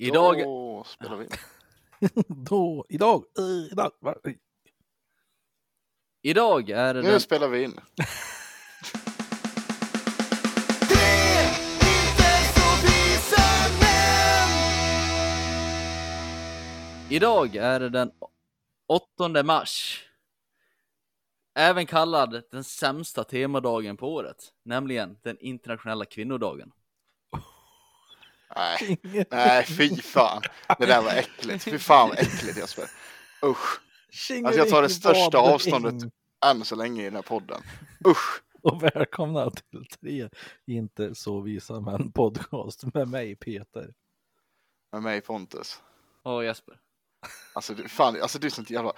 Idag, Då spelar vi in. Då, idag, idag. idag är det Nu den, spelar vi in. idag är det den 8 mars. Även kallad den sämsta temadagen på året, nämligen den internationella kvinnodagen. Nej, nej fy fan. Det där var äckligt. Fy fan vad äckligt Jesper. Usch. Alltså jag tar det största avståndet än så länge i den här podden. Usch. Och välkomna till tre inte så visa män podcast med mig Peter. Med mig Pontus. Och Jesper. Alltså du, fan, alltså du är sånt jävla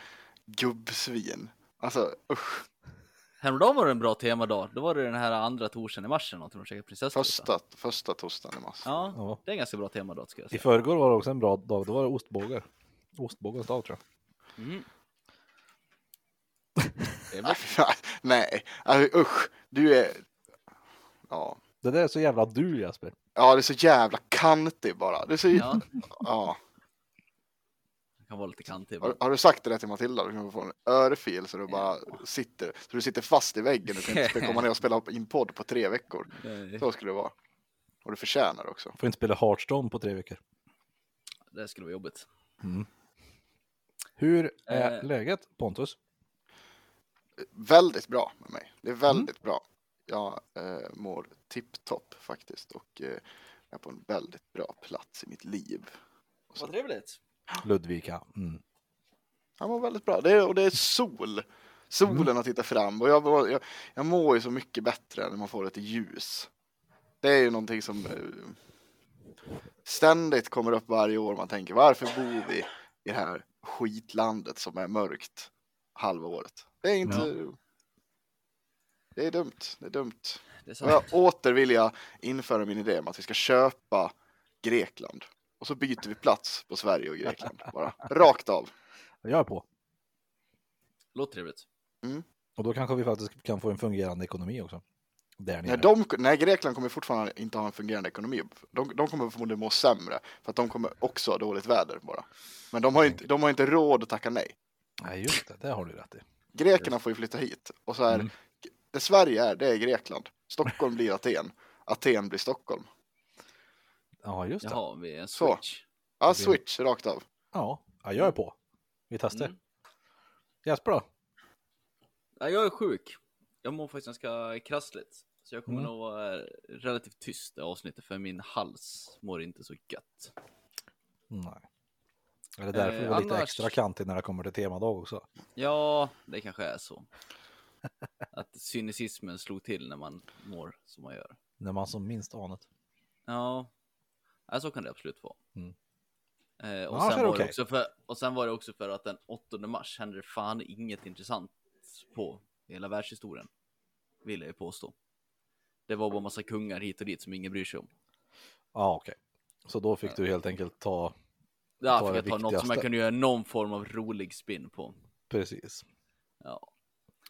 gubbsvin. Alltså usch. Häromdagen var det en bra temadag. Då var det den här andra torsdagen i mars eller något. De käkade prinsesstårta. Första, första torsdagen i mars. Ja, Ja. det är en ganska bra temadag ska jag I säga. förrgår var det också en bra dag, då var det ostbågar. Ostbågens dag tror jag. Mm. Det Nej. Alltså, usch. Du är... Ja. Det där är så jävla du Jesper. Ja, det är så jävla kantig bara. Det är så... Ja. Ja, kan vara lite kantig. Har, har du sagt det där till Matilda? Du kan få en örfil så du bara sitter, så du sitter fast i väggen. Du kan inte komma ner och spela in podd på tre veckor. Nej, Så skulle det vara. Och du förtjänar det också. Får inte spela Hearthstone på tre veckor. Det skulle vara jobbigt. Hur är Eh. läget Pontus? Väldigt bra med mig. Det är väldigt bra. Jag eh, mår tipptopp faktiskt och eh, jag är på en väldigt bra plats i mitt liv. Vad trevligt. Ludvika. Mm. Jag mår väldigt bra. Det är, och det är sol. Solen har tittat fram och jag, jag, jag mår ju så mycket bättre när man får lite ljus. Det är ju någonting som eh, ständigt kommer upp varje år. Man tänker varför bor vi i det här skitlandet som är mörkt halva året? Det är inte... Det är dumt. Det är dumt. Det är jag åter vill jag införa min idé om att vi ska köpa Grekland. Och så byter vi plats på Sverige och Grekland. Bara rakt av. Jag är på. Låter trevligt. Och då kanske vi faktiskt kan få en fungerande ekonomi också. Där. Nej, de, nej, Grekland kommer fortfarande inte ha en fungerande ekonomi. De, de kommer förmodligen må sämre för att de kommer också ha dåligt väder bara. Men de har inte, de har inte råd att tacka nej. Nej just det, det har du rätt i. Grekerna får ju flytta hit och så här. Mm. Det Sverige är, det är Grekland. Stockholm blir Aten. Aten blir Stockholm. Ja just det. Jaha, vi är en Så. switch. Ja, switch rakt av. Ja, ja, jag är på. Vi testar. Mm. Jesper då? Ja, jag är sjuk. Jag mår faktiskt ganska krassligt. Så jag kommer Mm. nog vara relativt tyst i avsnittet för min hals mår inte så gött. Nej. Är det därför Eh, du var lite annars- extra kantig när det kommer till temadag också? Ja, det kanske är så. Att cynismen slog till när man mår som man gör. När man som minst anat. Ja, ja så kan det absolut vara. Mm. Eh, och, Annars sen det var det okej. också för, och sen var det också för att den 8 mars hände det fan inget intressant på hela världshistorien. Vill jag ju påstå. Det var bara massa kungar hit och dit som ingen bryr sig om. Ja okej. Så då fick du helt enkelt ta, Ta fick det jag ta något som jag kunde göra någon form av rolig spin på. precis. Ja,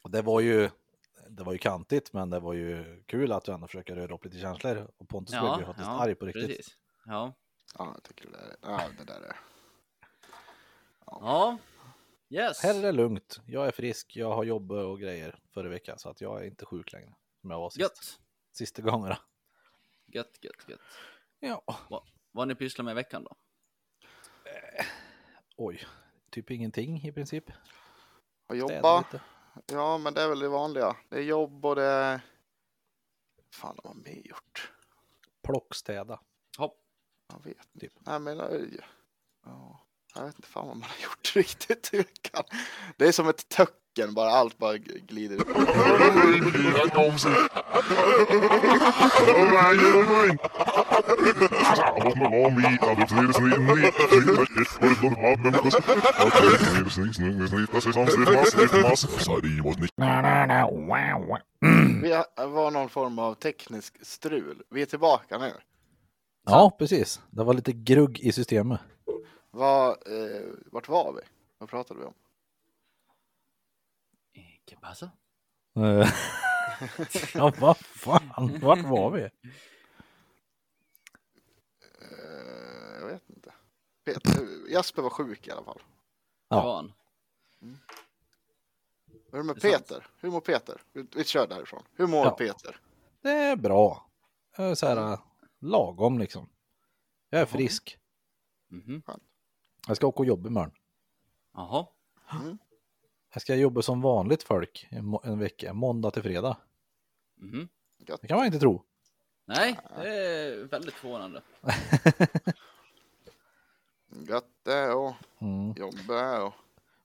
Och det var ju, det var ju kantigt men det var ju kul att du ändå försöker röra upp lite känslor. Och Pontus blev ju faktiskt arg på riktigt. precis. Ja, Ja, jag tycker det där är... Ja, det där är... ja, yes. Här är det lugnt. Jag är frisk, jag har jobb och grejer förra veckan så att jag är inte sjuk längre. Som jag var sist, Gött, sista gångerna. gött, gött, gött. Ja, Va, vad har ni pysslat med i veckan då? oj. Typ ingenting i princip. Städa jobba. Ja, men det är väl det vanliga. Det är jobb och det är... fan har man mer gjort? Plockstäda. Jag vet inte. Typ. Nej, men... eh, Ja, jag vet inte fan vad man har gjort riktigt i veckan. Det är som ett töcken bara. Allt bara glider. Vi har- var någon form av teknisk strul. Vi är tillbaka nu. Ja, precis. Det var lite grugg i systemet. Vad, eh, vart var vi? Vad pratade vi om? ¿Qué pasa? Eh, ja, vad fan, vart var vi? Eh, jag vet inte. Peter, Jasper var sjuk i alla fall. Ja. var han. Hur är det med Det är sant. Peter? Hur mår Peter? Vi, vi kör därifrån. Hur mår Ja. Peter? Det är bra. Så här lagom liksom. Jag är frisk. Mhm. Jag ska åka och jobba imorgon. Jaha. Jag ska jobba som vanligt folk en, vecka, måndag till fredag. Gött. Det kan man inte tro. Nej, det är väldigt förvånande. Gött det och Mm. jobba och...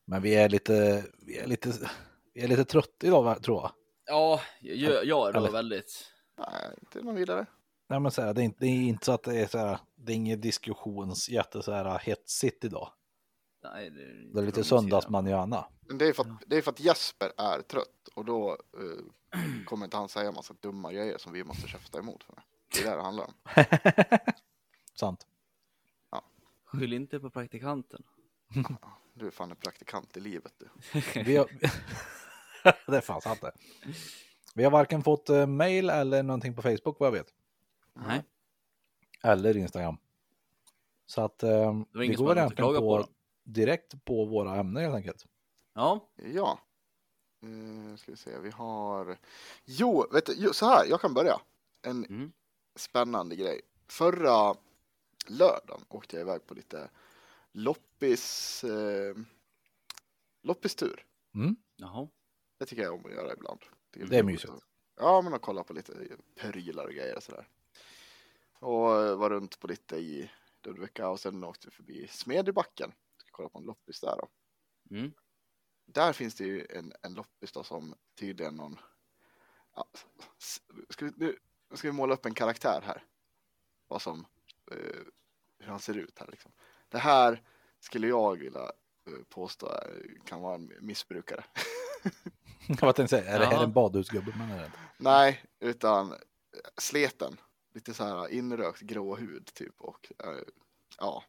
Men vi är lite, vi är lite, vi är lite trötta idag tror jag. Ja, jag, jag är då väldigt. Nej, inte någon vidare. Nej men så här, det, är inte, det är inte så att det är så här, det är inget diskussionsjätte så här hetsigt idag. Nej, det, Det är lite söndagsmanjana. Men det är, för att, det är för att Jesper är trött och då eh, kommer inte han säga massa dumma grejer som vi måste käfta emot. För. Det är det det handlar om. Sant. Skyll inte på praktikanten. Du är fan en praktikant i livet du. Har... det är fan sant det. Vi har varken fått eh, mail eller någonting på Facebook vad jag vet. Nej, Eller Instagram. Så att eh, det vi går egentligen på. på, direkt på våra ämnen helt enkelt. Ja, Ja. Uh, ska vi se, vi har... Jo, vet du, jo, så här, jag kan börja. En Mm. spännande grej. Förra lördagen åkte jag iväg på lite loppis... Eh, loppistur. Mm. jaha. Det tycker jag om att göra ibland. Det är roligt mysigt. att- Ja, men att kolla på lite prylar och grejer och sådär. Och eh, var runt på lite i Ludvika och sen åkte vi förbi Smedjebacken. Ska kolla på en loppis där då. Mm. Där finns det ju en, en loppis då som tydligen någon... Ja, ska, vi, nu ska vi måla upp en karaktär här. Vad som... Eh, hur han ser ut här liksom. Det här skulle jag vilja eh, påstå kan vara en missbrukare. Vad tänkte jag säga, är det här en badhusgubbe? Är. Nej, utan eh, sleten. Lite så här inrökt grå hud typ och eh, ja.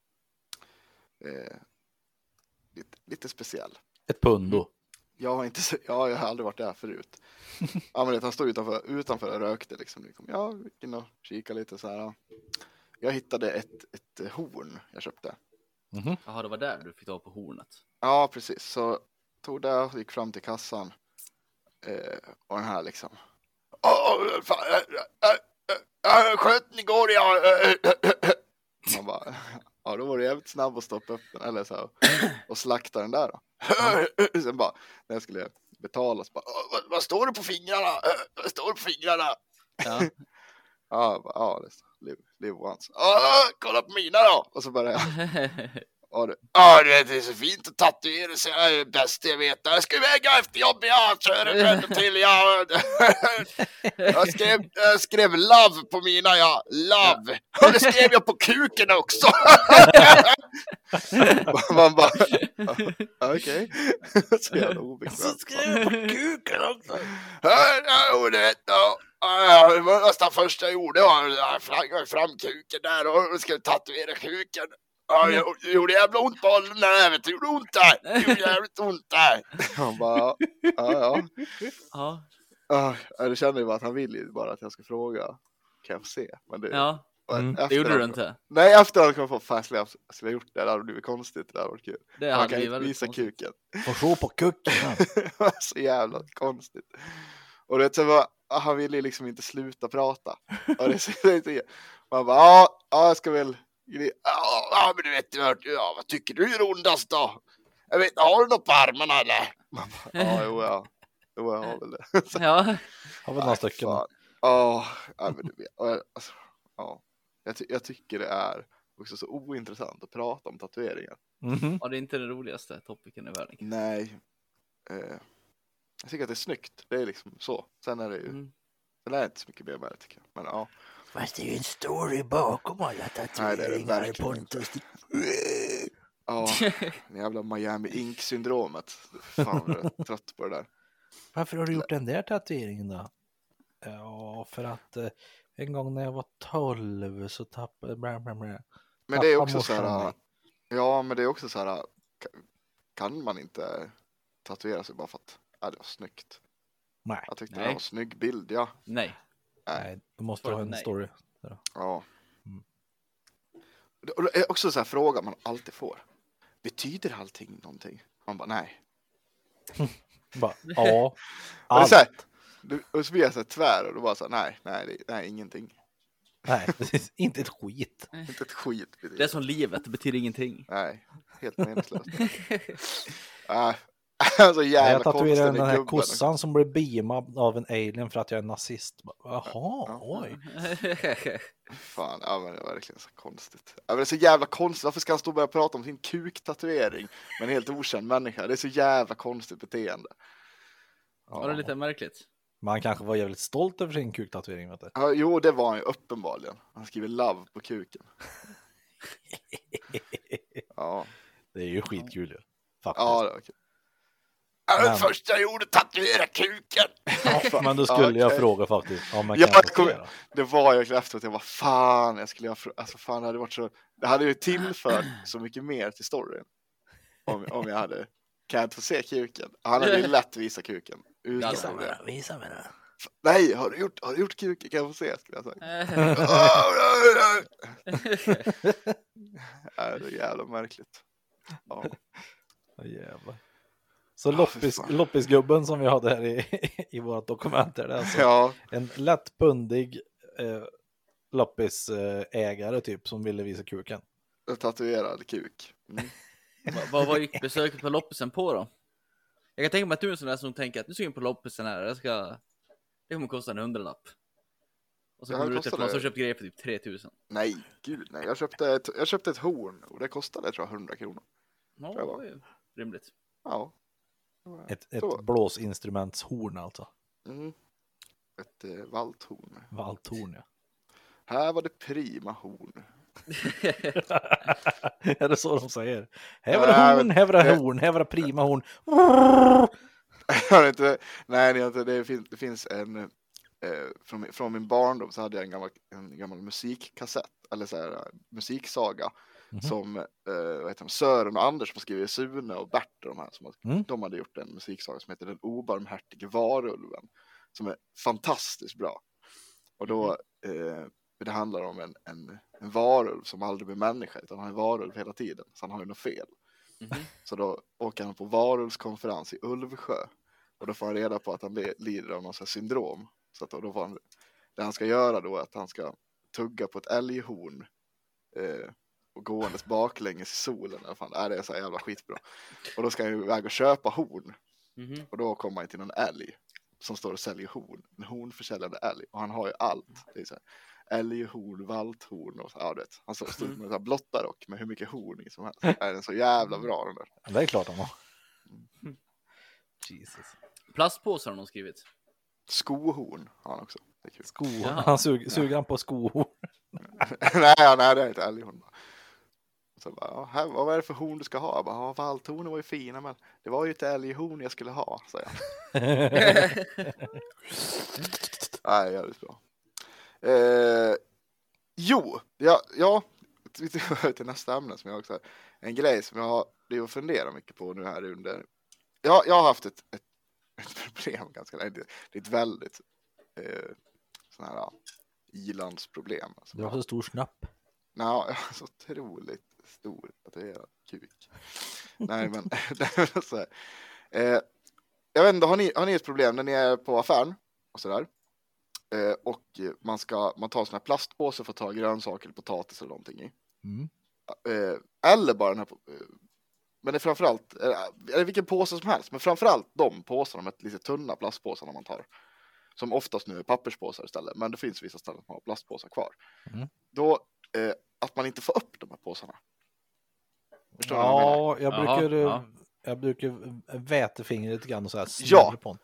Eh, lite, lite speciell. Ett pundo. Jag har inte ja, jag har aldrig varit där förut. Ja, men vet, han stod utanför, utanför och rökte liksom. liksom. Ja, vi gick in och kika lite så här. Jag hittade ett, ett horn jag köpte. Mhm. Jaha, det var där du fick tag på hornet. Ja, precis. Så tog det och gick fram till kassan. Eh, och den här liksom. Åh, fan, äh, äh, äh, äh, sköt den igår ja. äh, äh, äh. Man bara, ja då var det jävligt snabb att stoppa upp den eller så här, och slakta den där då. Sen bara, när jag skulle betala så bara, "Åh, vad, vad står det på fingrarna? Äh, Vad står det på fingrarna? Ja. Ja, bara, ja det står live, live once. Åh, kolla på mina då! Och så började jag. Ja, du, ja, du vet, det är så fint att tatuera sig. Det är det bästa jag vet. Jag ska iväg efter jobbet. Ja, kör en vända till. Ja. Jag skrev, jag skrev love på mina, ja. Love. Och det skrev jag på kuken också. Man bara, okej. Så jävla obekvämt. jag på kuken också. Ja, du vet, ja. Ja, det var nästan första jag gjorde var att flagga fram kuken där och skulle tatuera kuken. Ja, det gjorde- det gjorde jävla ont på nävet, det gjorde ont där. Det gjorde jävligt ont där. Han bara, ja, ja. ja. ja. Ja, det kände ju bara att han vill ju bara att jag ska fråga. Kan jag få se? Men det, ja, Mm. efter det gjorde han- du inte. Nej, efter han kom på fan skulle jag, skulle jag gjort det, det hade blivit konstigt. Det hade varit kul. Det Han hade kan vi inte visa konstigt. kuken. Får se på kuken. så jävla konstigt. Och det var, han ville ju liksom inte sluta prata. Och det, det, det, man bara, ja, jag ska väl, ja, men du vet, ja, vad tycker du är ondast då? Jag vet, har du något på armarna eller? Man bara, ja, jo, ja, jo, jag har väl det. Så, Ja, Har väl några stycken. Ja, ja, men du vet, alltså, ja, jag, ty- jag tycker det är också så ointressant att prata om tatueringar. Mhm. ja, det är inte den roligaste topicen i världen. Nej. Eh, jag tycker att det är snyggt. Det är liksom så. Sen är det ju, Mm. sen är det inte så mycket mer med det tycker jag. Men ja. Fast det är ju en story bakom alla Nej, det är det tatueringar verkligen Pontus. Ja, det jävla Miami Ink-syndromet. Fan vad jag är trött på det där. Varför har du gjort den där tatueringen då? Ja, för att eh, en gång när jag var 12 så tappade... Bla, bla, bla. Men det är också så här. Ja, men det är också så här. ka- Kan man inte tatuera sig bara för att ja, det var snyggt? Nej, Jag tyckte det Nej. var en snygg bild, ja. Nej. Nej. du måste ha en nej. story. Ja. Mm. Och det är också så här fråga man alltid får. Betyder allting någonting? Man bara nej. Bara, ja, Och, allt. så här, du- och så blir jag så här tvär och då bara så här, nej, nej, det- nej, ingenting. Nej, precis. inte ett skit. Inte ett skit betyder Det är som livet, det betyder ingenting. Nej, helt meningslöst. äh, alltså jävla Jag tatuerar konstig den här gubben. kossan som blir beamad av en alien för att jag är nazist. Jaha, Ja. oj. Fan, ja men det var verkligen så konstigt. Ja, men det är så jävla konstigt, varför ska han stå och börja prata om sin kuktatuering med en helt okänd människa? Det är så jävla konstigt beteende. Var det lite märkligt? Man kanske var jävligt stolt över sin kuktatuering. Vet du. Ja, jo, det var han ju uppenbarligen. Han skriver love på kuken. Ja, Det är ju skitkul ju. Faktiskt. ja det var kul. Ja, Men- första jag gjorde, tatuera kuken! Ja, Men då skulle jag okej. fråga faktiskt. Om man Ja, kan jag tatuera. Det var jag efter att jag var fan, jag skulle ha, alltså fan det hade varit så, det hade ju tillfört så mycket mer till storyn. Om, om jag hade, kan jag inte få se kuken? Han hade ju lätt visat kuken. Visa problem. Visa mig det. Nej, har du gjort, har du gjort kuken? Kan jag få se? Skulle jag säga. Nej, det är jävla märkligt. Ja. Åh, jävlar. Så loppis, fan. loppisgubben som vi hade här i, i vårt dokument är det alltså ja, en lätt pundig eh, loppisägare typ som ville visa kuken. en tatuerad kuk. Mm. Vad- vad gick besöket på loppisen på då? Jag kan tänka mig att du är en sån där som tänker att nu ska jag in på loppisen här, jag ska... Det kommer kosta en hundralapp. Och så kommer du och så det. köpt grejer för typ 3000. Nej, gud nej. Jag köpte, ett, jag köpte ett horn och det kostade tror jag 100 kronor. Ja, det var. var ju rimligt. Ja. Ett, ett Så. blåsinstrumentshorn alltså. Mm. Ett eh, valthorn. Valthorn ja. Här var det prima horn. är det så de säger? Här var det Nej, horn, men här var det horn, här var det prima horn. Jag har inte, nej, det, är inte, det, finns, det finns en, eh, från, min- från min barndom så hade jag en gammal, en gammal musikkassett, eller så här, eh, musiksaga, Mhm. som eh, vad heter de, Sören och Anders som skriver Sune och Bert och de här, som, Mm. de hade gjort en musiksaga som heter Den obarmhärtige varulven, som är fantastiskt bra. Och då, eh, det handlar om en, en, en varulv som aldrig blir människa, utan han är varulv hela tiden, så han har ju något fel. Mhm. Så då åker han på varulvskonferens i Ulvsjö. Och då får han reda på att han lider av här syndrom. Så att då, då han, det han ska göra då är att han ska tugga på ett älghorn. Eh, och gåendes baklänges i solen. Eller fan, det är så jävla skitbra. Och då ska han ju iväg och köpa horn. Mhm. Och då kommer han till någon älg. Som står och säljer horn. En hornförsäljande älg. Och han har ju allt. Det är så här, älghorn, valthorn och så, ja, du vet. Han står står med blotta rock med hur mycket horn i som helst. Är den så jävla bra den där. Det är klart de har. Jesus. Plastpåsar har de skrivit. Skohorn har han också. Det är kul. Skohorn. Jaha. Han sug, suger han på skohorn. nej, nej, det är inte älghorn. Så bara, ja, här, vad är det för horn du ska ha? Jag bara, ja, valthornen var ju fina, men det var ju ett älghorn jag skulle ha, säger han. Nej, jävligt bra. Eh, jo, ja, ja, till nästa ämne som jag också har. En grej som jag har det att fundera mycket på nu här under. Ja, jag har haft ett, ett, ett problem ganska länge. Det är ett väldigt eh, sån här ja, ilandsproblem. Alltså. Du har så stor snopp. Ja, jag har så otroligt stor tatuerad kuk. Nej, men så här. Eh, jag vet inte, har ni, har ni ett problem när ni är på affären och sådär? Eh, och man ska, man tar sån här plastpåse för att ta grönsaker potatis eller någonting i. Mm. Eh, eller bara den här, eh, men det är framförallt, eh, eller vilken påse som helst, men framförallt de påsarna med lite tunna plastpåsarna man tar. Som oftast nu är papperspåsar istället, men det finns vissa ställen som har plastpåsar kvar. Mm. Då, eh, att man inte får upp de här påsarna. Förstår jag? Ja, jag Jaha, brukar, ja. jag brukar väta fingret lite grann och så här Ja. på den.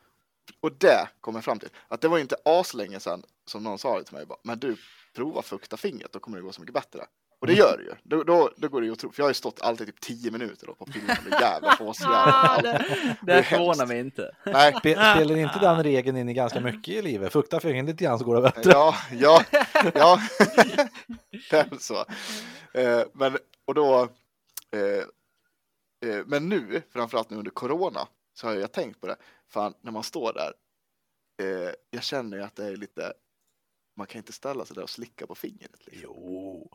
Och det kommer jag fram till, att det var ju inte aslänge sedan som någon sa det till mig, bara, men du, prova fukta fingret, då kommer det gå så mycket bättre. Och det gör det ju. Då, då, då går det ju att tro, för jag har ju stått alltid typ 10 minuter då på på den jävla påsjäveln. det Det är det förvånar mig inte. Nej, Spe- Spelar inte den regeln in i ganska mycket i livet? Fukta fingret lite grann så går det bättre. Ja, ja, ja. det är väl så. Eh, men, och då, men nu, framförallt nu under corona, så har jag tänkt på det. Fan, när man står där, eh, jag känner ju att det är lite, man kan inte ställa sig där och slicka på fingret. Liksom. Jo.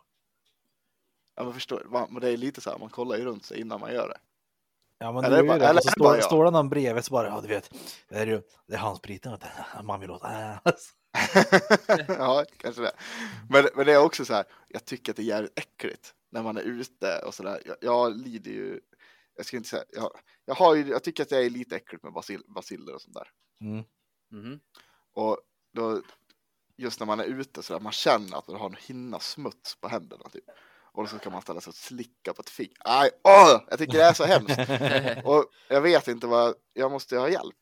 Ja, men förstår, man, men det är lite så här, man kollar ju runt sig innan man gör det. Ja, men Eller du är bara- det. eller så bara står, jag. står det någon bredvid så bara, ja du vet, det är ju, det är handspriten, man vill åt. Ja, kanske det. Men, men det är också så här, jag tycker att det är jävligt äckligt när man är ute och så där. Jag, jag lider ju, jag ska inte säga, jag, jag, har ju, jag tycker att det är lite äckligt med basil, basiller och sånt där. Mm. Mhm. Och då, just när man är ute så där, man känner att man har en hinna smuts på händerna typ. Och så kan man ställa sig och slicka på ett finger. Aj, åh, jag tycker det är så hemskt. Och jag vet inte vad, jag måste ha hjälp,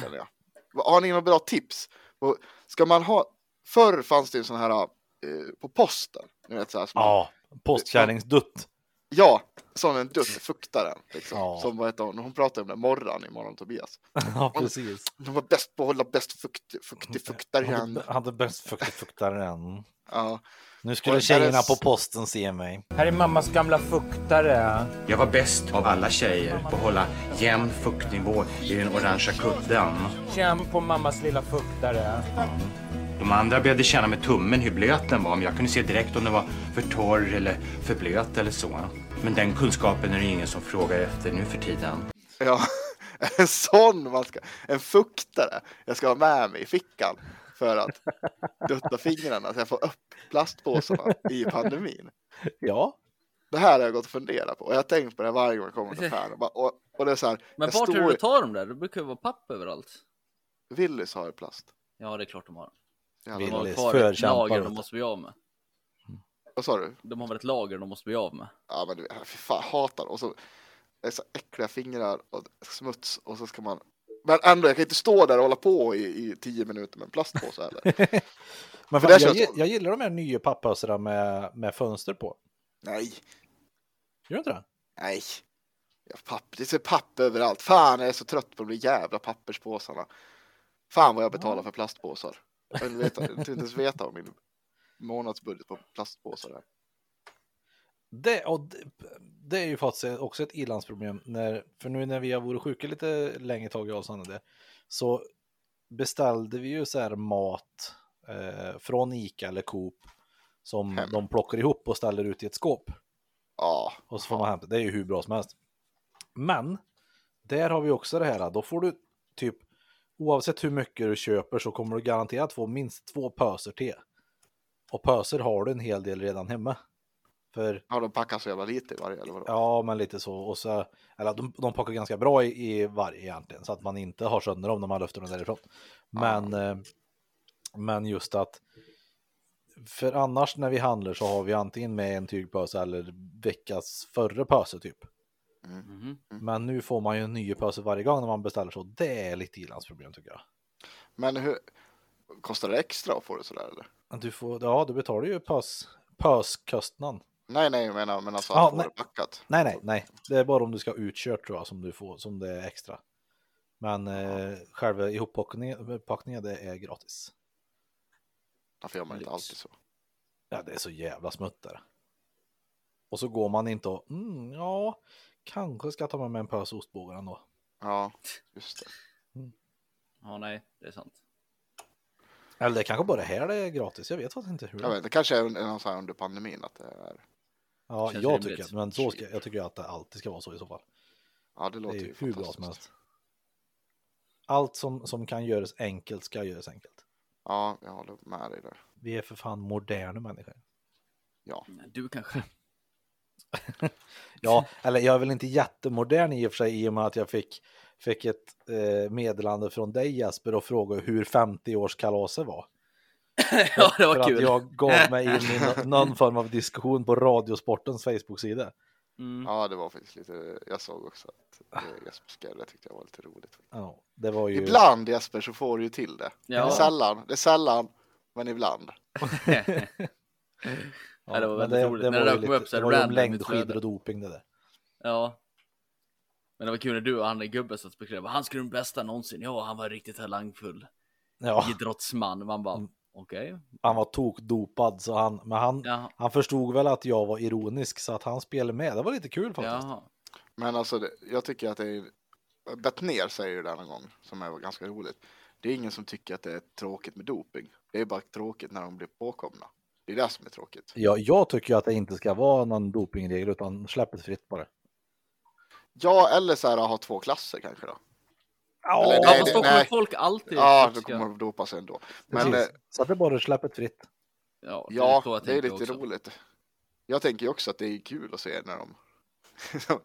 känner jag. Vad- Har ni några bra tips? Och ska man ha, förr fanns det en sån här eh, på posten, ni vet så här, som Ja, postkärringsdutt. ja, sån en dutt, fuktaren, liksom. Ja. Som vad heter hon, hon pratade om det morgon i morgon Tobias. Ja, precis. De var bäst på att hålla bäst fukt, fuktig Han fuktaren. hade, hade bäst fuktig fuktaren. Ja, Nu skulle tjejerna på posten se mig. Här är mammas gamla fuktare. Jag var bäst av alla tjejer på att hålla jämn fuktnivå i den orangea kudden. Känn på mammas lilla fuktare. De andra behövde känna med tummen hur blöt den var, men jag kunde se direkt om den var för torr eller för blöt eller så. Men den kunskapen är det ingen som frågar efter nu för tiden. ja. En sån man ska, en fuktare jag ska ha med mig i fickan för att dutta fingrarna så jag får upp plastpåsarna i pandemin. Ja, Det här har jag gått och funderat på och jag har tänkt på det varje gång jag kommer till affären. Och, och, det är så här, Men vart tror du tar dem där? Det brukar ju vara papp överallt. Willys har ju plast. Ja, det är klart de har. De har Willys, kvar ett förkämpar, lager vet de du. måste bli av med. Vad sa du? De har väl ett lager de måste bli av med. Ja men du vet, fy fan, jag hatar. Och så det är så äckliga fingrar och smuts och så ska man men ändå, jag kan inte stå där och hålla på i, i tio minuter med en plastpåse heller. men fan, det jag, känns gi- jag gillar de här nya pappösarna med, med fönster på. Nej, Gör du inte det? nej. Ja, papp, det ser papp överallt. Fan, jag är så trött på de där jävla papperspåsarna. Fan vad jag betalar för plastpåsar. Jag vill veta, jag vill inte ens veta vad min månadsbudget på plastpåsar är. Det, och det, det är ju faktiskt också ett ilandsproblem. När, för nu när vi har varit sjuka lite längre tag, jag och Sanne, det, så beställde vi ju så här mat eh, från Ica eller Coop som Hem. de plockar ihop och ställer ut i ett skåp. Ja, Och så får man hämta. Det är ju hur bra som helst. Men där har vi också det här. Då får du typ oavsett hur mycket du köper så kommer du garanterat få minst två pöser te. Och pöser har du en hel del redan hemma. För ja de packar så jävla lite i varje eller vadå? ja, men lite så. Och så eller de, de packar ganska bra i, i varje egentligen så att man inte har sönder dem när man lyfter dem därifrån. Men, eh, men just att för annars när vi handlar så har vi antingen med en tygpöse eller veckas förre pöse typ. Mhm. Men nu får man ju en ny pöse varje gång när man beställer så. Det är lite ilandsproblem tycker jag. Men hur, kostar det extra att få det sådär eller? Du får, ja, du betalar ju pös, pöskostnaden. Nej, nej, jag menar, men alltså Ja, att få nej. det packat. Nej, nej, nej. Det är bara om du ska utkört tror jag som du får, som det är extra. Men eh, själva ihoppackningen packningen, det är gratis. Varför gör man inte alltid så? Ja, det är så jävla smutt där. Och så går man inte och, mm, ja, kanske ska jag ta med mig en pös ostbågar ändå. Ja, just det. Ja, nej, det är sant. Eller det kanske bara här det är gratis, jag vet faktiskt inte hur. Jag vet, det kanske är någon sån här under pandemin att det är. Ja, Känns jag tycker, men så ska, jag tycker att det alltid ska vara så i så fall. Ja, det Det låter är ju hur bra som fantastiskt. helst. Allt som, som kan göras enkelt ska göras enkelt. Ja, jag håller med dig där. Vi är för fan moderna människor. Du kanske. Ja, eller jag är väl inte jättemodern i och för sig i och med att jag fick, fick ett eh, meddelande från dig Jesper och frågade hur 50-årskalaset var. ja, det för var att kul. jag gav mig in i nå- någon form av diskussion på Radiosportens Facebook-sida. Mm. Ja, det var faktiskt lite. Jag såg också att eh, Jesper skrev det. tyckte jag var lite roligt. Ja, det var ju... Ibland Jesper så får du ju till det. Det är Ja. sällan, det är sällan, men ibland. Ja, det var väldigt roligt. När det där ju kom upp så det här var ju om random längdskidor och doping det där. Ja. Men det var kul när du och han är gubben satt och. Han skulle den bästa någonsin. Ja, han var riktigt talangfull. Ja, Idrottsman. Man bara, Mm. okej. han var tokdopad så han, men han, Ja. han förstod väl att jag var ironisk så att han spelade med. Det var lite kul faktiskt. Jaha. Men alltså, det, jag tycker att det är. Bettner säger ju det någon gång som är ganska roligt. Det är ingen som tycker att det är tråkigt med doping. Det är bara tråkigt när de blir påkomna. Det är det som är tråkigt. Ja, jag tycker ju att det inte ska vara någon dopingregel utan släpp det fritt bara. Ja, eller så här ha två klasser kanske då. Eller Ja, nej, fast då kommer nej. folk alltid Ja, då kommer de dopa sig ändå. Men Precis. eh, Så att det bara släppet fritt. Ja, det ja, är, det är lite också. roligt. Jag tänker också att det är kul att se när de...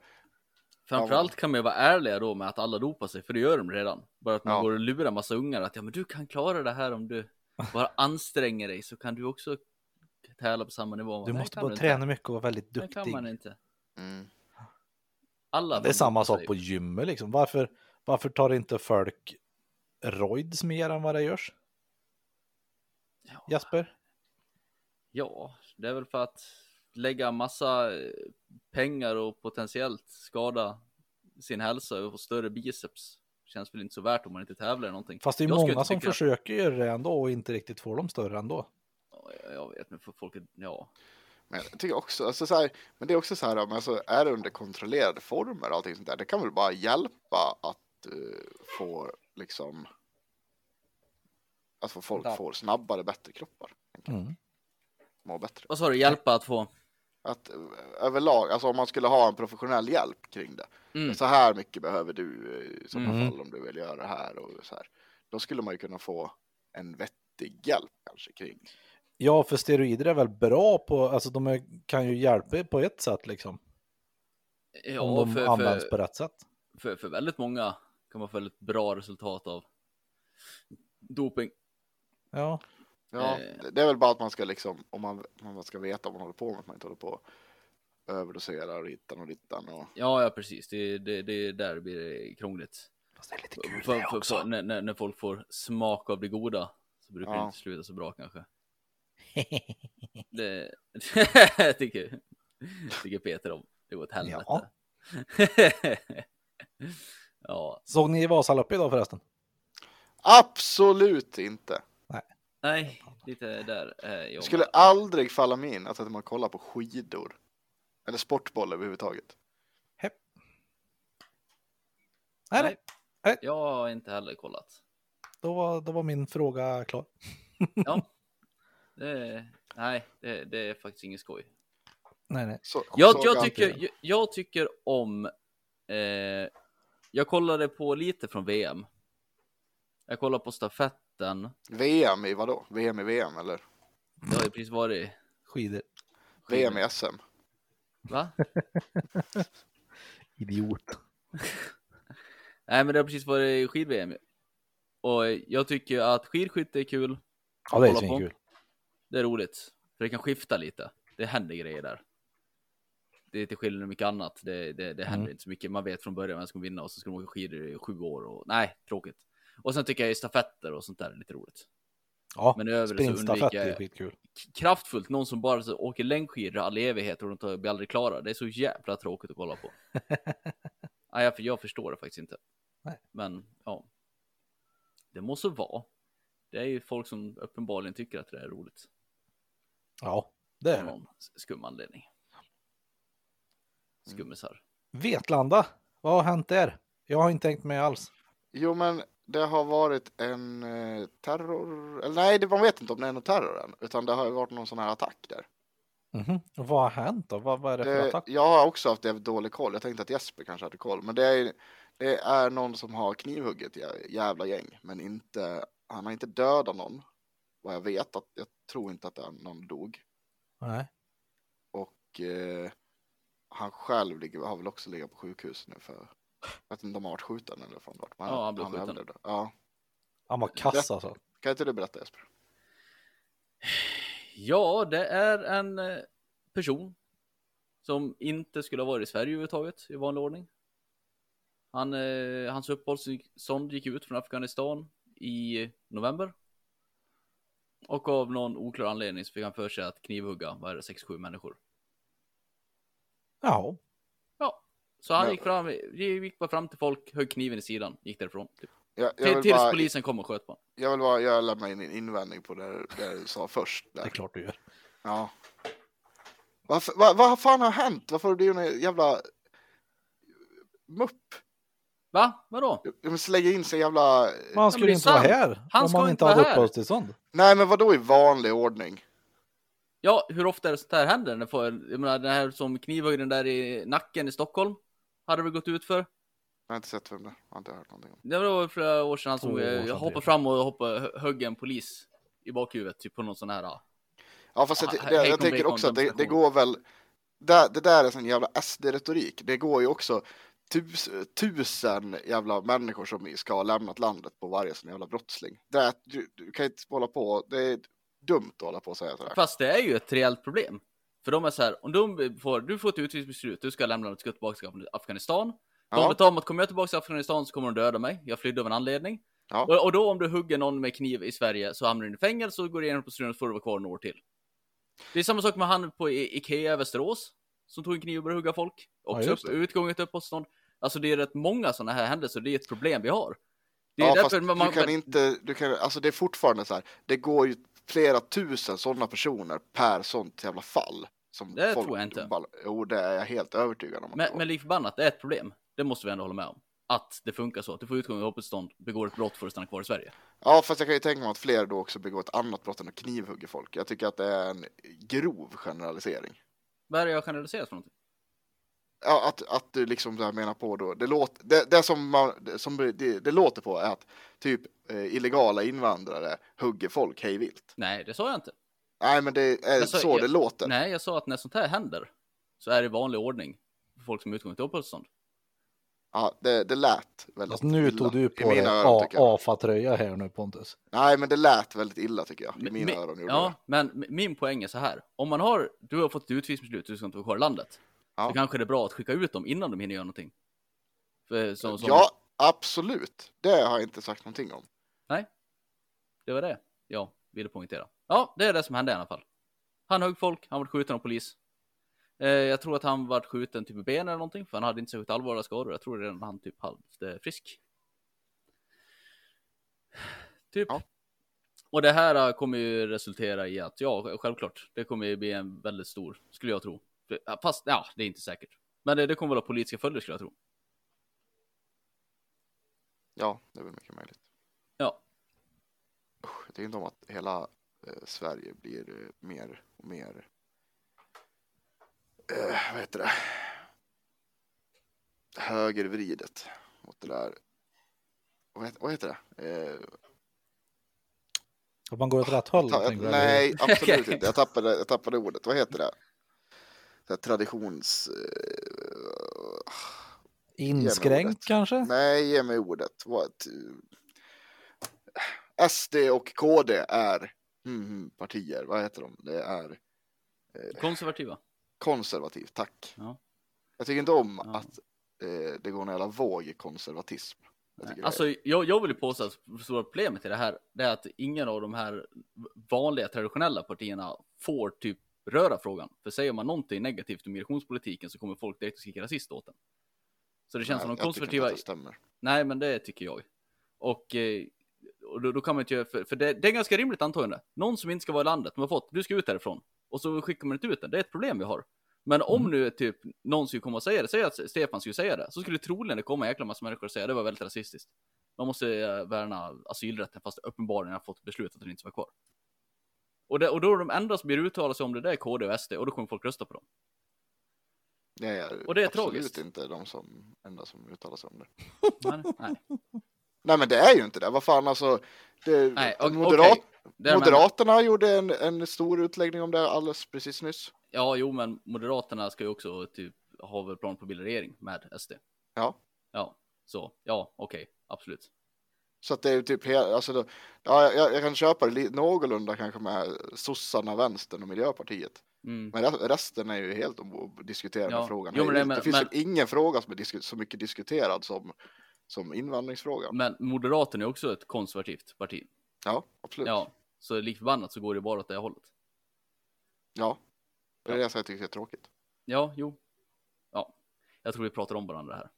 Framförallt kan man ju vara ärliga då med att alla dopar sig, för det gör de redan. Bara att man Ja. går och lurar massa ungar att ja, men du kan klara det här om du bara anstränger dig så kan du också tävla på samma nivå. Du måste bara inte. träna mycket och vara väldigt Det kan duktig. man inte. Mm. Alla Det är samma sak på gymmet liksom. Varför, varför tar inte folk roids mer än vad det görs? Ja. Jesper? Ja, det är väl för att lägga massa eh, pengar och potentiellt skada sin hälsa och få större biceps. Känns väl inte så värt om man inte tävlar i någonting. Fast det är många inte som försöker göra det ändå och inte riktigt får dem större ändå. Ja, Jag, vet, men för folk, är- ja. Men jag tycker också, alltså så här, men det är också så här, men alltså, är det under kontrollerade former och allting sånt där, det kan väl bara hjälpa att eh, få liksom att få folk Ja. får snabbare, bättre kroppar. Mm. Må bättre. Vad sa du, hjälpa att få? Att eh, överlag, alltså om man skulle ha en professionell hjälp kring det. Mm. Så här mycket behöver du eh, i sådana Mm. fall om du vill göra det här och så här. Då skulle man ju kunna få en vettig hjälp kanske kring. Ja, för steroider är väl bra på, alltså de är, kan ju hjälpa på ett sätt liksom. Ja, om de för, används för, på rätt sätt. för, för väldigt många kan man få väldigt bra resultat av doping. Ja, Ja, Eh. det- det är väl bara att man ska liksom, om man, om man ska veta vad man håller på med, att man inte håller på och överdoserar och hittan och dittan och Ja, ja precis. Det, det, det är där det blir krångligt. fast det är lite För, kul för, det för, också. när, när, folk får smak av det goda så brukar det Ja. inte sluta så bra kanske. Det tycker, tycker Peter om. Det går åt helvete. Ja. ja, Såg ni Vasaloppet idag förresten? absolut inte. nej, lite där. Eh, skulle aldrig falla mig in att sätta mig och kolla på skidor. Eller sportboll överhuvudtaget. Nej, nej. Jag har inte heller kollat. Då, var, då var min fråga klar. Ja. Det, nej, det, det är faktiskt inget skoj. Nej, nej. Så, Jag, jag, tycker, jag, jag tycker om... Eh, jag kollade på lite från VM. Jag kollade på stafetten. VM i vadå? VM i VM eller? Det har ju precis varit... Skidor. VM i SM? Va? Idiot. Nej, men det har precis varit skid-VM. Och jag tycker att skidskytte är kul. Ja, det är svinkul. Det är roligt. För det kan skifta lite. Det händer grejer där. Det är till skillnad från mycket annat. Det, det, det händer Mm. inte så mycket. Man vet från början vem som kommer vinna och så ska de åka skidor i sju år. Och, nej, tråkigt. Och sen tycker jag ju stafetter och sånt där är lite roligt. Ja, Men övrigt så undviker är skitkul. kraftfullt. Någon som bara så åker längdskidor i all evighet och de blir aldrig klara. Det är så jävla tråkigt att kolla på. nej, jag, jag förstår det faktiskt inte. Nej. Men ja, det måste vara. Det är ju folk som uppenbarligen tycker att det är roligt. Ja, det är det. någon skum anledning. Skummisar. Vetlanda, vad har hänt där? Jag har inte tänkt med alls. Jo men det har varit en eh, terror, eller nej det, man vet inte om det är någon terror än, utan det har ju varit någon sån här attack där. Mhm. Vad har hänt då? Vad, vad är det för Det, attack? jag har också haft jävligt dålig koll, jag tänkte att Jesper kanske hade koll, men det är, det är någon som har knivhuggit jä- jävla gäng, men inte, han har inte dödat någon, vad jag vet, att, jag tror inte att det är någon dog. Nej. Och eh, han själv ligger, har väl också legat på sjukhus nu för, jag vet inte om han varit skjuten eller från vart. men Ja, han blev skjuten. överlevde. Ja, Han var kass alltså. kan inte du berätta Jesper? Ja, det är en eh, person som inte skulle ha varit i Sverige överhuvudtaget i vanlig ordning. Han, eh, hans uppehållstillstånd gick ut från Afghanistan i november. Och av någon oklar anledning så fick han för sig att knivhugga, vad är det, 6-7 människor. Jaha. Ja, så han Ja. gick fram, gick bara fram till folk, högg kniven i sidan, gick därifrån. Typ. Jag, jag, tills bara, polisen kom och sköt på honom. jag vill bara göra lämna in en invändning på det, det du sa först. Det är Där. klart du gör. Ja. Vad, vad fan har hänt? Varför har du blivit en jävla mupp? Va? Vadå? De slänger in sig jävla... Men han skulle det inte vara sant. här Han om ska han inte vara hade här. uppehållstillstånd. Nej men vad då i vanlig ordning? Ja, hur ofta är det sånt här händer? När får, jag menar, den här som knivhöjden där i nacken i Stockholm. Hade väl gått ut för. Jag har inte sett vem det. Jag har inte hört någonting om. Det var flera år sedan han som eh, sedan, hoppade fram och hoppade, hö- högg en polis i bakhuvudet. Typ på någon sån här. ja. Ja, fast jag, Ja, det, jag tänker också att det, det går väl. Det, det där är sån jävla SD-retorik. Det går ju också tus, tusen jävla människor som ska ha lämnat landet på varje sån jävla brottsling. Det är, du, du kan inte hålla på. Det är dumt att hålla på och säga sådär. Fast det är ju ett reellt problem. För de är så här, om de får, du får ett utvisningsbeslut, du ska lämna, du ska tillbaka till Afghanistan. De Ja. vet om att kommer jag tillbaka till Afghanistan så kommer de döda mig. Jag flydde av en anledning. Ja. Och, och då om du hugger någon med kniv i Sverige så hamnar du i fängelse och går du igenom proceduren så får du vara kvar några år till. Det är samma sak med han på I- Ikea i Västerås. Som tog en kniv och började hugga folk. Också just upp, utgånget uppehållstånd. Alltså det är rätt många sådana här händelser, det är ett problem vi har. Det är Ja, fast man, du kan inte, du kan, alltså det är fortfarande så här, det går ju flera tusen sådana personer per sånt jävla fall. Som Det tror jag inte. Jo, det är jag helt övertygad om. Men, men lik förbannat, det är ett problem. Det måste vi ändå hålla med om. Att det funkar så. Att du får utgång i uppehållstånd, begår ett brott för att stanna kvar i Sverige. Ja, fast jag kan ju tänka mig att fler då också begår ett annat brott än att knivhugga folk. Jag tycker att det är en grov generalisering. Vad är det jag generaliserat för någonting? Ja, att, att du liksom där menar på då, det, låter, det, det som, man, som det, det låter på är att typ eh, illegala invandrare hugger folk hej vilt. Nej, det sa jag inte. Nej, men det är Alltså, så jag- det låter. Nej, jag sa att när sånt här händer så är det vanlig ordning för folk som är utgång till uppehållstånd. Ja, det, det lät väldigt Alltså, nu illa tog du på dig mina öron, tycker jag. AFA-tröja här nu Pontus. Nej, men det lät väldigt illa tycker jag. I mina men- öron gjorde Ja, det. men min poäng är så här. Om man har, du har fått ett utvisningsbeslut, du ska inte vara kvar i landet. Ja. Så kanske det är bra att skicka ut dem innan de hinner göra någonting. För, som, som, Ja, absolut. Det har jag inte sagt någonting om. Det var det jag ville poängtera. Ja, det är det som hände i alla fall. Han högg folk, han var skjuten av polis. Eh, jag tror att han var skjuten typ i benen eller någonting, för han hade inte särskilt allvarliga skador. Jag tror redan han typ halvt frisk. Typ. Ja. Och det här kommer ju resultera i att, ja, självklart, det kommer ju bli en väldigt stor, skulle jag tro. Fast, ja, det är inte säkert. Men det, det kommer väl ha politiska följder, skulle jag tro. Ja, det är väl mycket möjligt. Ja. Usch, Jag tycker inte om att hela eh, Sverige blir eh, mer och mer eh, vad heter det? Högervridet mot det där. Vad heter, vad heter det? Eh, Att man går åt rätt håll. ta, nej, absolut inte. Jag tappade, jag tappade ordet. Vad heter det? Så här, traditions... Eh, Inskränkt kanske? nej, ge mig ordet. Vad, SD och KD är mm, partier. Vad heter de? Det är Konservativa. konservativt, tack. Ja. Jag tycker inte om Ja. att eh, det går en jävla våg i konservatism. Jag det är- Alltså, jag, jag vill påstå att det stora problemet i det här, det är att ingen av de här vanliga traditionella partierna får typ röra frågan. För säger man någonting negativt om migrationspolitiken så kommer folk direkt att skrika rasist åt den. Så det känns som Nej, de jag tycker inte konservativa, att det stämmer. nej men det tycker jag. Och, eh, och då, då kan man inte göra, för, för det, det är ganska rimligt antagande. Någon som inte ska vara i landet, de har fått, du ska ut därifrån. Och så skickar man inte ut den, det är ett problem vi har. Men om Mm. nu typ någon skulle komma och säga det, säg att Stefan skulle säga det, så skulle troligen det komma en jäkla massa människor och säga det var väldigt rasistiskt. Man måste eh, värna asylrätten fast uppenbarligen har fått beslut att den inte ska vara kvar. Och, det, och då är de enda som blir uttala sig om det, det är KD och SD och då kommer folk rösta på dem. Det är, Och det är absolut tragiskt. inte de som enda som uttalar sig om det. Men, nej. Nej, men det är ju inte det. Vad fan alltså. Det, Nej, o- moderat, okej. Det Moderaterna gjorde en, en stor utläggning om det alldeles precis nyss. Ja, jo, men Moderaterna ska ju också typ ha väl plan på att bilda regering med SD. Ja. Ja, så ja, okej, absolut. Så att det är ju typ hela, alltså då, ja, jag, jag kan köpa det någorlunda kanske med sossarna, vänstern och miljöpartiet. Mm. Men re- resten är ju helt att diskutera Ja. frågan. Jo, men det, det- men- det finns men- ingen fråga som är så mycket diskuterad som, som invandringsfrågan. Men Moderaterna är också ett konservativt parti. Ja, absolut. Ja. Ja, så lik förbannat så går det bara åt det hållet. Det är det som jag tycker är tråkigt. Ja, jo. Ja, jag tror vi pratar om varandra här.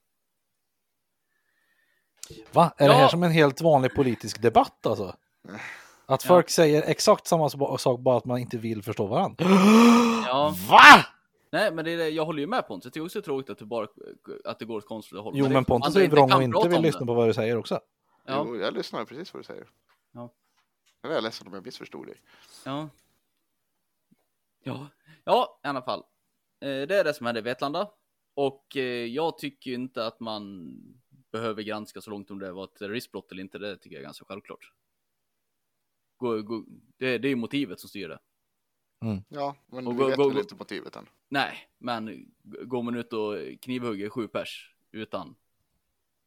Va? Är det Ja. här som en helt vanlig politisk debatt alltså? Att Ja. folk säger exakt samma sak bara att man inte vill förstå varandra. Ja, Va? nej, men det är det, jag håller ju med Pontus. Jag tycker också det är tråkigt att det bara att det går åt konstiga håll. Jo det- men Pontus andra är ju vrång och inte vill lyssna det. på vad du säger också. Ja, Jo, jag lyssnar precis vad du säger. Ja. Jag är ledsen om jag missförstod dig. ja. Ja, ja i alla fall. Eh, det är det som hände i Vetlanda. Och eh, jag tycker ju inte att man behöver granska så långt om det var ett terroristbrott eller inte. Det tycker jag är ganska självklart. Gå, gå, det, det är ju motivet som styr det. Ja, men Och vi gå- vet gå- väl gå- inte motivet än. Nej, men går man ut och knivhugger sju pers utan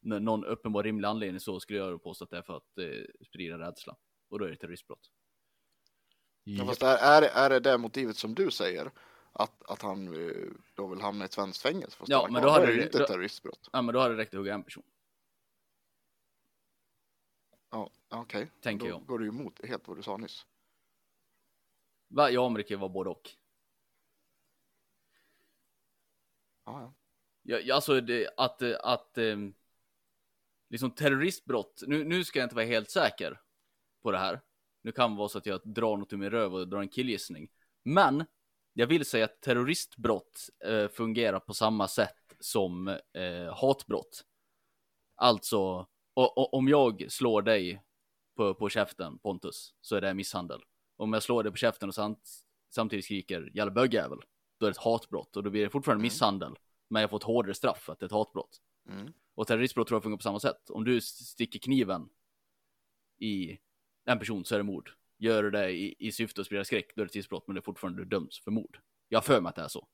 någon uppenbar rimlig anledning så skulle jag påstå att det är för att eh, sprida rädsla. Och då är det terroristbrott. Ja, fast är, är, det- är det det motivet som du säger? Att, att han eh, då vill hamna i ett svenskt fängelse? Ja, men då hade det det- inte då- ett terroristbrott. Ja, men då hade det räckt att hugga en person, Ja, okej. tänker Då jag. går du emot helt vad du sa nyss. Va? Ja, men det kan ju vara både och. Ja, ja. Ja, alltså det, att, att ehm, liksom terroristbrott, nu, nu ska jag inte vara helt säker på det här. Nu kan det vara så att jag drar något ur min röv och drar en killgissning. Men jag vill säga att terroristbrott eh, fungerar på samma sätt som eh, hatbrott. Alltså, o- o- om jag slår dig på, på käften, Pontus, så är det misshandel. Om jag slår dig på käften och samt, samtidigt skriker jävla bögjävel, då är det ett hatbrott och då blir det fortfarande Mm. misshandel. Men jag får ett hårdare straff för att det är ett hatbrott. Mm. Och terroristbrott tror jag fungerar på samma sätt. Om du sticker kniven i en person så är det mord. Gör du det i, i syfte att sprida skräck då är det tidsbrott men det är fortfarande du döms för mord. Jag för mig att det är så.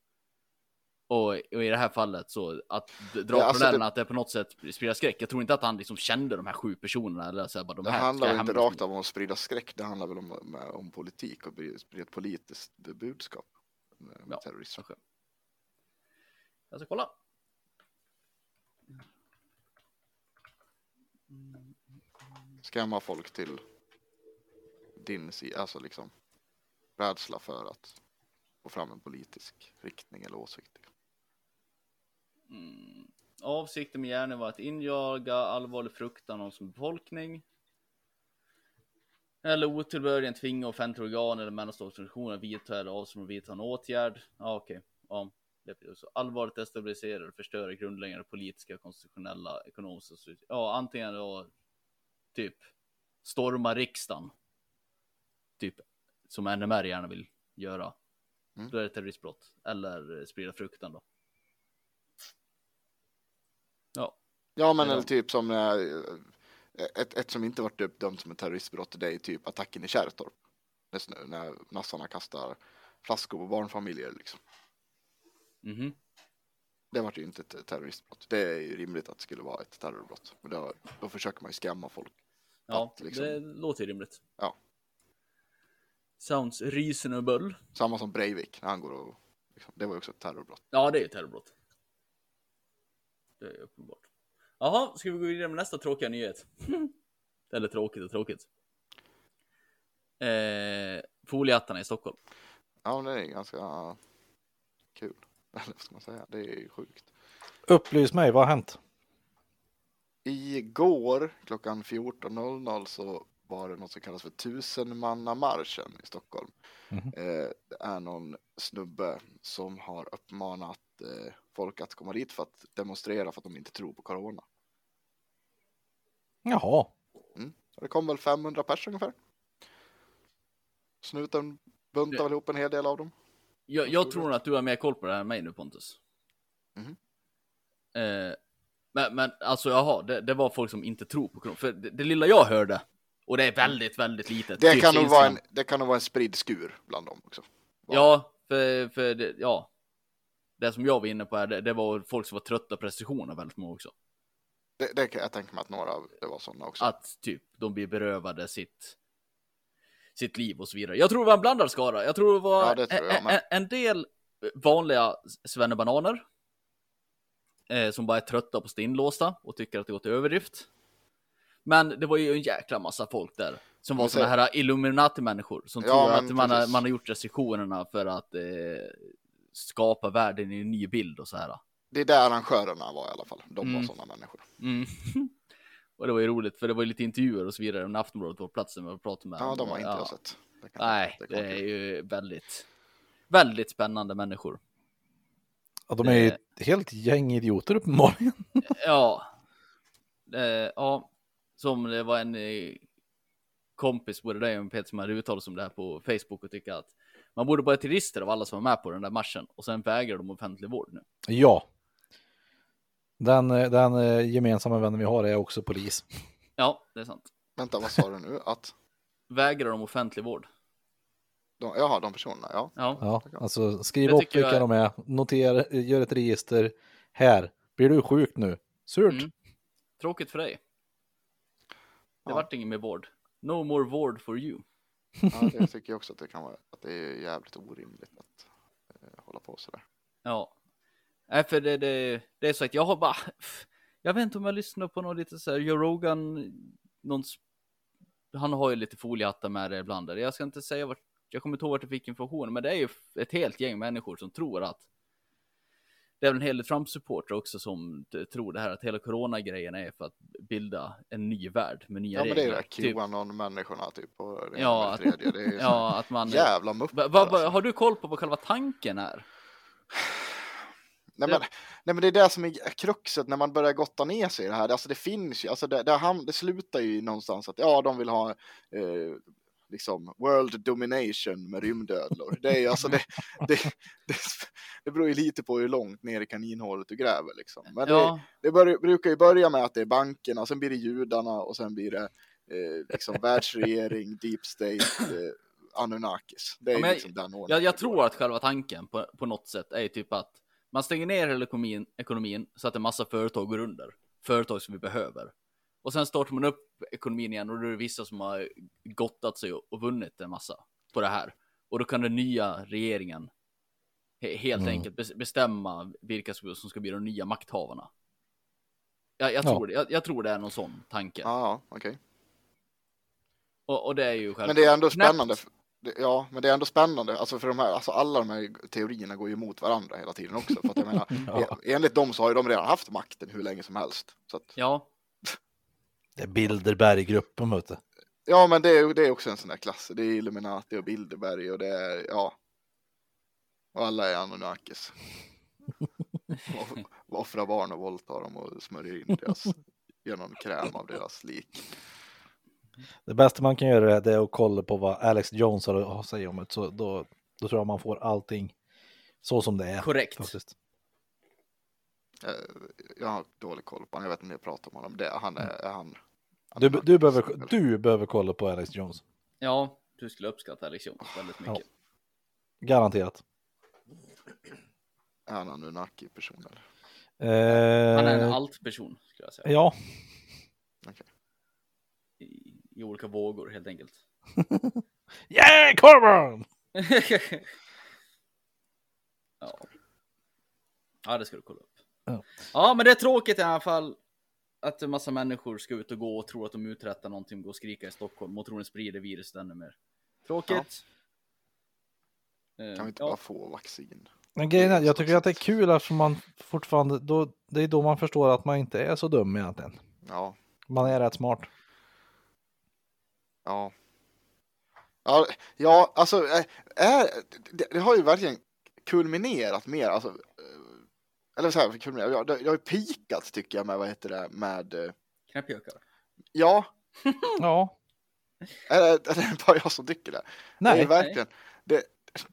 Och, och i det här fallet så att dra Ja, alltså parallellen det- att det på något sätt sprider skräck. Jag tror inte att han liksom kände de här sju personerna eller så här, bara de Det här handlar väl inte rakt om att sprida skräck, det handlar väl om, om, politik och sprida ett politiskt budskap. Med Ja. terrorism. Kanske. Jag ska kolla. Skrämma folk till din sida, alltså liksom rädsla för att få fram en politisk riktning eller åsikt. Mm. Avsikten med gärningen var att injaga allvarlig fruktan hos befolkning. Eller otillbörligen tvinga offentliga organ eller mellanstatliga organisationer att vidta eller avstå från att vidta en åtgärd. Ja, okej. Ja, det blir så. Allvarligt destabilisera eller förstöra grundläggande politiska, konstitutionella, ekonomiska Ja, antingen då typ storma riksdagen. Typ som NMR gärna vill göra. Mm. Då är det terroristbrott. Eller sprida fruktan då. Ja, men eller typ som eh, ett, ett som inte varit dömt som ett terroristbrott, det är typ attacken i Kärrtorp. När, nassarna kastar flaskor på barnfamiljer liksom. mhm. Det var ju inte ett terroristbrott. Det är ju rimligt att det skulle vara ett terrorbrott. Men då, då försöker man ju skrämma folk. Ja, Att liksom- det låter ju rimligt. Ja. Sounds reasonable. Samma som Breivik när han går och liksom, det var ju också ett terrorbrott. Ja, det är ju terrorbrott. Det är uppenbart. Jaha, ska vi gå vidare med nästa tråkiga nyhet? Eller tråkigt och tråkigt. Eh, foliehattarna i Stockholm. Ja, men det är ganska kul. Eller vad ska man säga? Det är ju sjukt. Upplys mig, vad har hänt? Igår klockan 14.00 så var det något som kallas för tusenmannamarschen i Stockholm. Mhm. Eh, det är någon snubbe som har uppmanat eh, folk att komma dit för att demonstrera för att de inte tror på corona. Jaha, Och det kom väl 500 personer ungefär. Snuten buntade väl ihop en hel del av dem. Jag, jag tror att du har mer koll på det här än mig nu Pontus. Mhm. Eh, men, men alltså jaha, det, det var folk som inte tror på corona. För det, det lilla jag hörde, och det är väldigt, väldigt litet. Det kan, nog vara en, det kan nog vara en spridd skur bland dem också. Ja, för, för det, ja. Det som jag var inne på här, det, det var folk som var trötta på restriktioner väldigt många också. Det, det kan jag tänka mig att några av det var sådana också. Att typ de blir berövade sitt, sitt liv och så vidare. Jag tror det var en blandad skara. Jag tror det var Ja, det tror jag en, en, en del vanliga svennebananer. Eh, som bara är trötta på att stå inlåsta och tycker att det går till överdrift. Men det var ju en jäkla massa folk där. Som var sådana så- här Illuminati-människor. Som Ja, tror att man har, man har gjort restriktionerna för att eh, skapa världen i en ny bild och så här. Det är där arrangörerna var i alla fall. De var Mm. sådana människor. Mm. och det var ju roligt för det var ju lite intervjuer och så vidare. När Aftonbladet var på platsen och pratade med Ja, de har inte Ja. jag sett. Det Nej, det mig. är ju väldigt, väldigt spännande människor. ja, de är ju Det- ett helt gäng idioter uppenbarligen. Ja, eh, ja, som det var en eh, kompis, både dig och Peter, som hade uttalat sig om det här på Facebook och tycka att Man borde bara ett register av alla som var med på den där marschen och sen vägrar de offentlig vård nu. Ja. Den, eh, den eh, gemensamma vännen vi har är också polis. Ja, det är sant. Vänta, vad sa du nu? Att Vägrar de offentlig vård? de, jaha, de personerna, ja. Ja. Ja, alltså skriv Det upp jag vilka är- de är, notera, gör ett register. Här, blir du sjuk nu? Surt. Mm. Tråkigt för dig. Det Ja. vart ingen mer vård. No more vård for you. Ja det tycker jag också att det kan vara. Att det är jävligt orimligt att eh, hålla på sådär. Ja. Nej, för det, det, det är så att jag har bara, jag vet inte om jag lyssnar på någon lite så här, Joe Rogan, någon, han har ju lite foliehattar med det ibland. Jag ska inte säga vart, jag kommer inte ihåg vart jag fick informationen, men det är ju ett helt gäng människor som tror att det är väl en hel del Trump-supportrar också som tror det här att hela corona-grejen är för att bilda en ny värld med nya Ja, men det är regler. det där Qanon-människorna typ. Och det Ja, det tredje. Det är ju Ja, att man... jävla muppar. Alltså. har du koll på vad själva tanken är? Nej men, nej men det är det som är kruxet när man börjar gotta ner sig i det här. Alltså det finns ju, alltså det, det, ham- det slutar ju någonstans att ja, de vill ha eh, liksom world domination med rymdödlor. Det är alltså det, det, det, det beror ju lite på hur långt ner i kaninhålet du gräver liksom. Men det, Ja, det bör, brukar ju börja med att det är bankerna, sen blir det judarna och sen blir det eh, liksom världsregering, deep state, eh, Anunnakis. Det är Ja, liksom den ordningen. jag, jag tror att själva tanken på, på något sätt är typ att man stänger ner hela ekonomin, ekonomin så att en massa företag går under. Företag som vi behöver. Och sen startar man upp ekonomin igen och då är det vissa som har gottat sig och, vunnit en massa på det här. Och då kan den nya regeringen he, helt Mm. enkelt bes- bestämma vilka som som ska bli de nya makthavarna. Jag, jag, Ja. tror, det, jag, jag tror det är någon sån tanke. Ja, ja, okej. Och, och det är ju själv... Men det är ändå spännande. för- Ja, men det är ändå spännande. Alltså för de här, alltså alla de här teorierna går ju emot varandra hela tiden också. För att jag menar, Ja. e- enligt dem så har ju de redan haft makten hur länge som helst. Så att, Ja, Det är Bilderberggruppen, vet du. ja, men det är, det är också en sån där klass. Det är Illuminati och Bilderberg och det är, ja. Och alla är Anunnakis. Och offrar barn och våldtar dem och smörjer in deras, gör någon kräm av deras lik. Det bästa man kan göra det är att kolla på vad Alex Jones har att säga om det. Så då, då tror jag man får allting så som det är. korrekt. Faktiskt. Eh, Jag har dålig koll på honom, jag vet inte om jag pratar om honom. Det, han är, är han. Du, du, behöver, du behöver kolla på Alex Jones. Ja, du skulle uppskatta Alex Jones väldigt mycket. Garanterat. Är han Anunnaki person eller? Han är en Eh, alt-person, skulle jag säga. ja, I, I olika vågor, helt enkelt. yeah, Corbin! ja. ja, det ska du kolla upp. Ja. Ja, men det är tråkigt i alla fall att en massa människor ska ut och gå och tro att de uträttar någonting, gå och skrika i Stockholm och tror den sprider viruset ännu mer. Tråkigt. Eh, Kan vi inte ja. bara få vaccin? Men grejen är, jag tycker att det är kul eftersom man fortfarande, då, det är då man förstår att man inte är så dum egentligen. Ja, Man är rätt smart. ja. Ja, ja alltså, eh, är, det, det har ju verkligen kulminerat mer, alltså, eh, eller så här, kulminerat, ja, det, det har ju pikat tycker jag med, vad heter det, med, eh, Knäppjökar. ja, Ja, är det, är det bara jag som tycker det? det är nej, verkligen, det,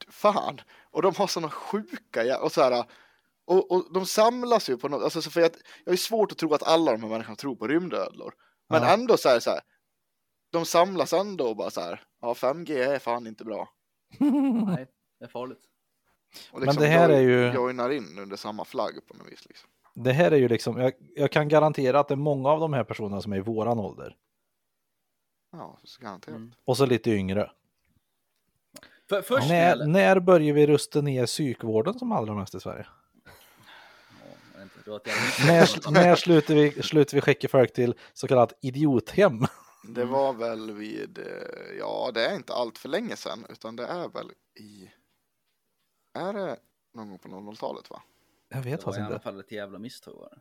fan, och de har sådana sjuka, och så här, och, och de samlas ju på något, alltså så för jag, jag är svårt att tro att alla de här människorna tror på rymdödlor. Men Ja. ändå så här, så här, de samlas ändå och bara så här, ja 5G är fan inte bra. Nej, det är farligt. Och Men det här är ju- joinar in under samma flagg på något vis liksom. det här är ju liksom, jag, jag kan garantera att det är många av de här personerna som är i våran ålder. Ja, så garanterat. Mm. Och så lite yngre. För, först När, när... börjar vi rusta ner psykvården som allra mest i Sverige? När, när slutar, vi, slutar vi skicka folk till så kallat idiothem? Det var väl vid, eh, ja det är inte allt för länge sedan, utan det är väl i, är det någon gång på 00-talet va? Jag vet Det var i faktiskt alla inte. fall ett jävla misstag var det.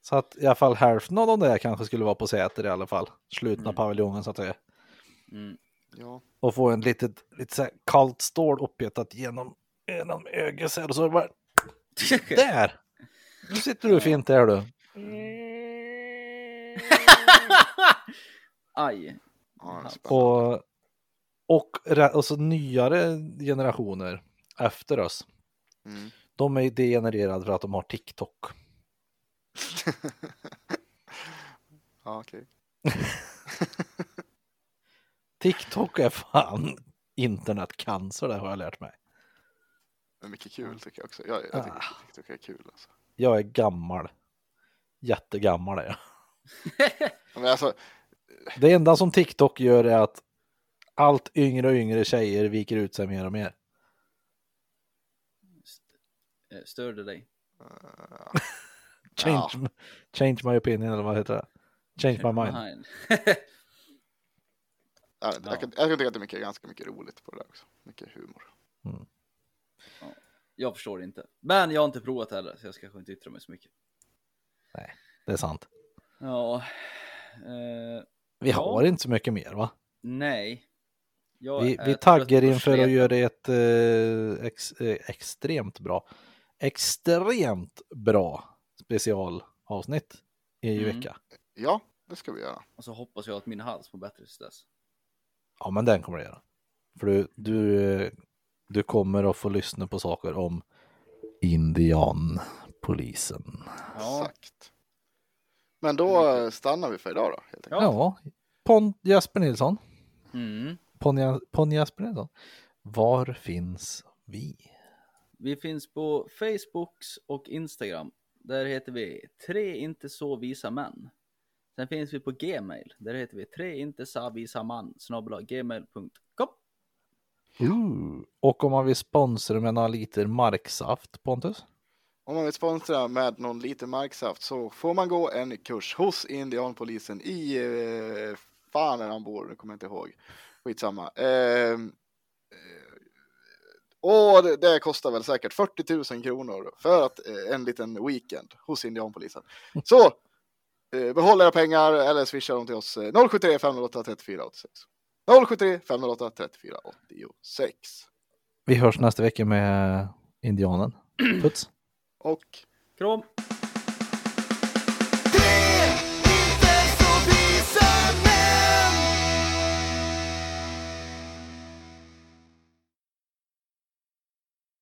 Så att i alla fall hälften av de där kanske skulle vara på Säter i alla fall. Slutna Mm. paviljongen så att säga. Mm. Ja, Och få en litet, lite så här kallt stål upphetat genom, genom ögat så och så bara där! Nu sitter du fint där du. Aj. ja. Och Och re- alltså, nyare generationer efter oss, Mm. de är degenererade för att de har TikTok. Ja, okej. TikTok är fan internetcancer, det har jag lärt mig. Det är mycket kul tycker jag också. Jag, jag tycker Ah. TikTok är kul alltså. Jag är gammal. Jättegammal är jag. Men alltså, Det enda som TikTok gör är att allt yngre och yngre tjejer viker ut sig mer och mer. Eh, Störde dig. Change, change my opinion eller vad heter det? Change my mind. Mind. jag, jag, kan, jag kan tycka att det är mycket, ganska mycket roligt på det där också. Mycket humor. jag förstår inte. Men jag har inte provat heller, så jag ska kanske inte yttra mig så mycket. Det är sant. Ja. Eh, Vi Ja. har inte så mycket mer va? nej. Jag Vi, vi taggar inför att göra ett eh, ex, eh, extremt bra, extremt bra specialavsnitt i Mm. vecka. Ja, det ska vi göra. Och så hoppas jag att min hals mår bättre tills dess. Ja, men den kommer du göra. För du, du, du kommer att få lyssna på saker om indianpolisen. Ja, Exakt. Men då eh, stannar vi för idag då. Helt enkelt. Ja, Pon Jesper Nilsson. mm. Ponja, Ponja Jesper Nilsson. Var finns vi? Vi finns på Facebooks och Instagram. Där heter vi tre inte så visa män. Sen finns vi på Gmail. Där heter vi tre inte så visa man gmail.com. Ooh. Och om man vill sponsra med några liter marksaft, Pontus? Om man vill sponsra med någon liten marksaft så får man gå en kurs hos indianpolisen i, eh, fan är han bor, nu kommer jag inte ihåg. Skitsamma. Eh, och det, det kostar väl säkert 40 000 kronor för att eh, en liten weekend hos indianpolisen. Så eh, behåll era pengar eller swisha dem till oss eh, 073 508 34 86. 073 508 34 86. Vi hörs nästa vecka med indianen. Puts! Och Kram!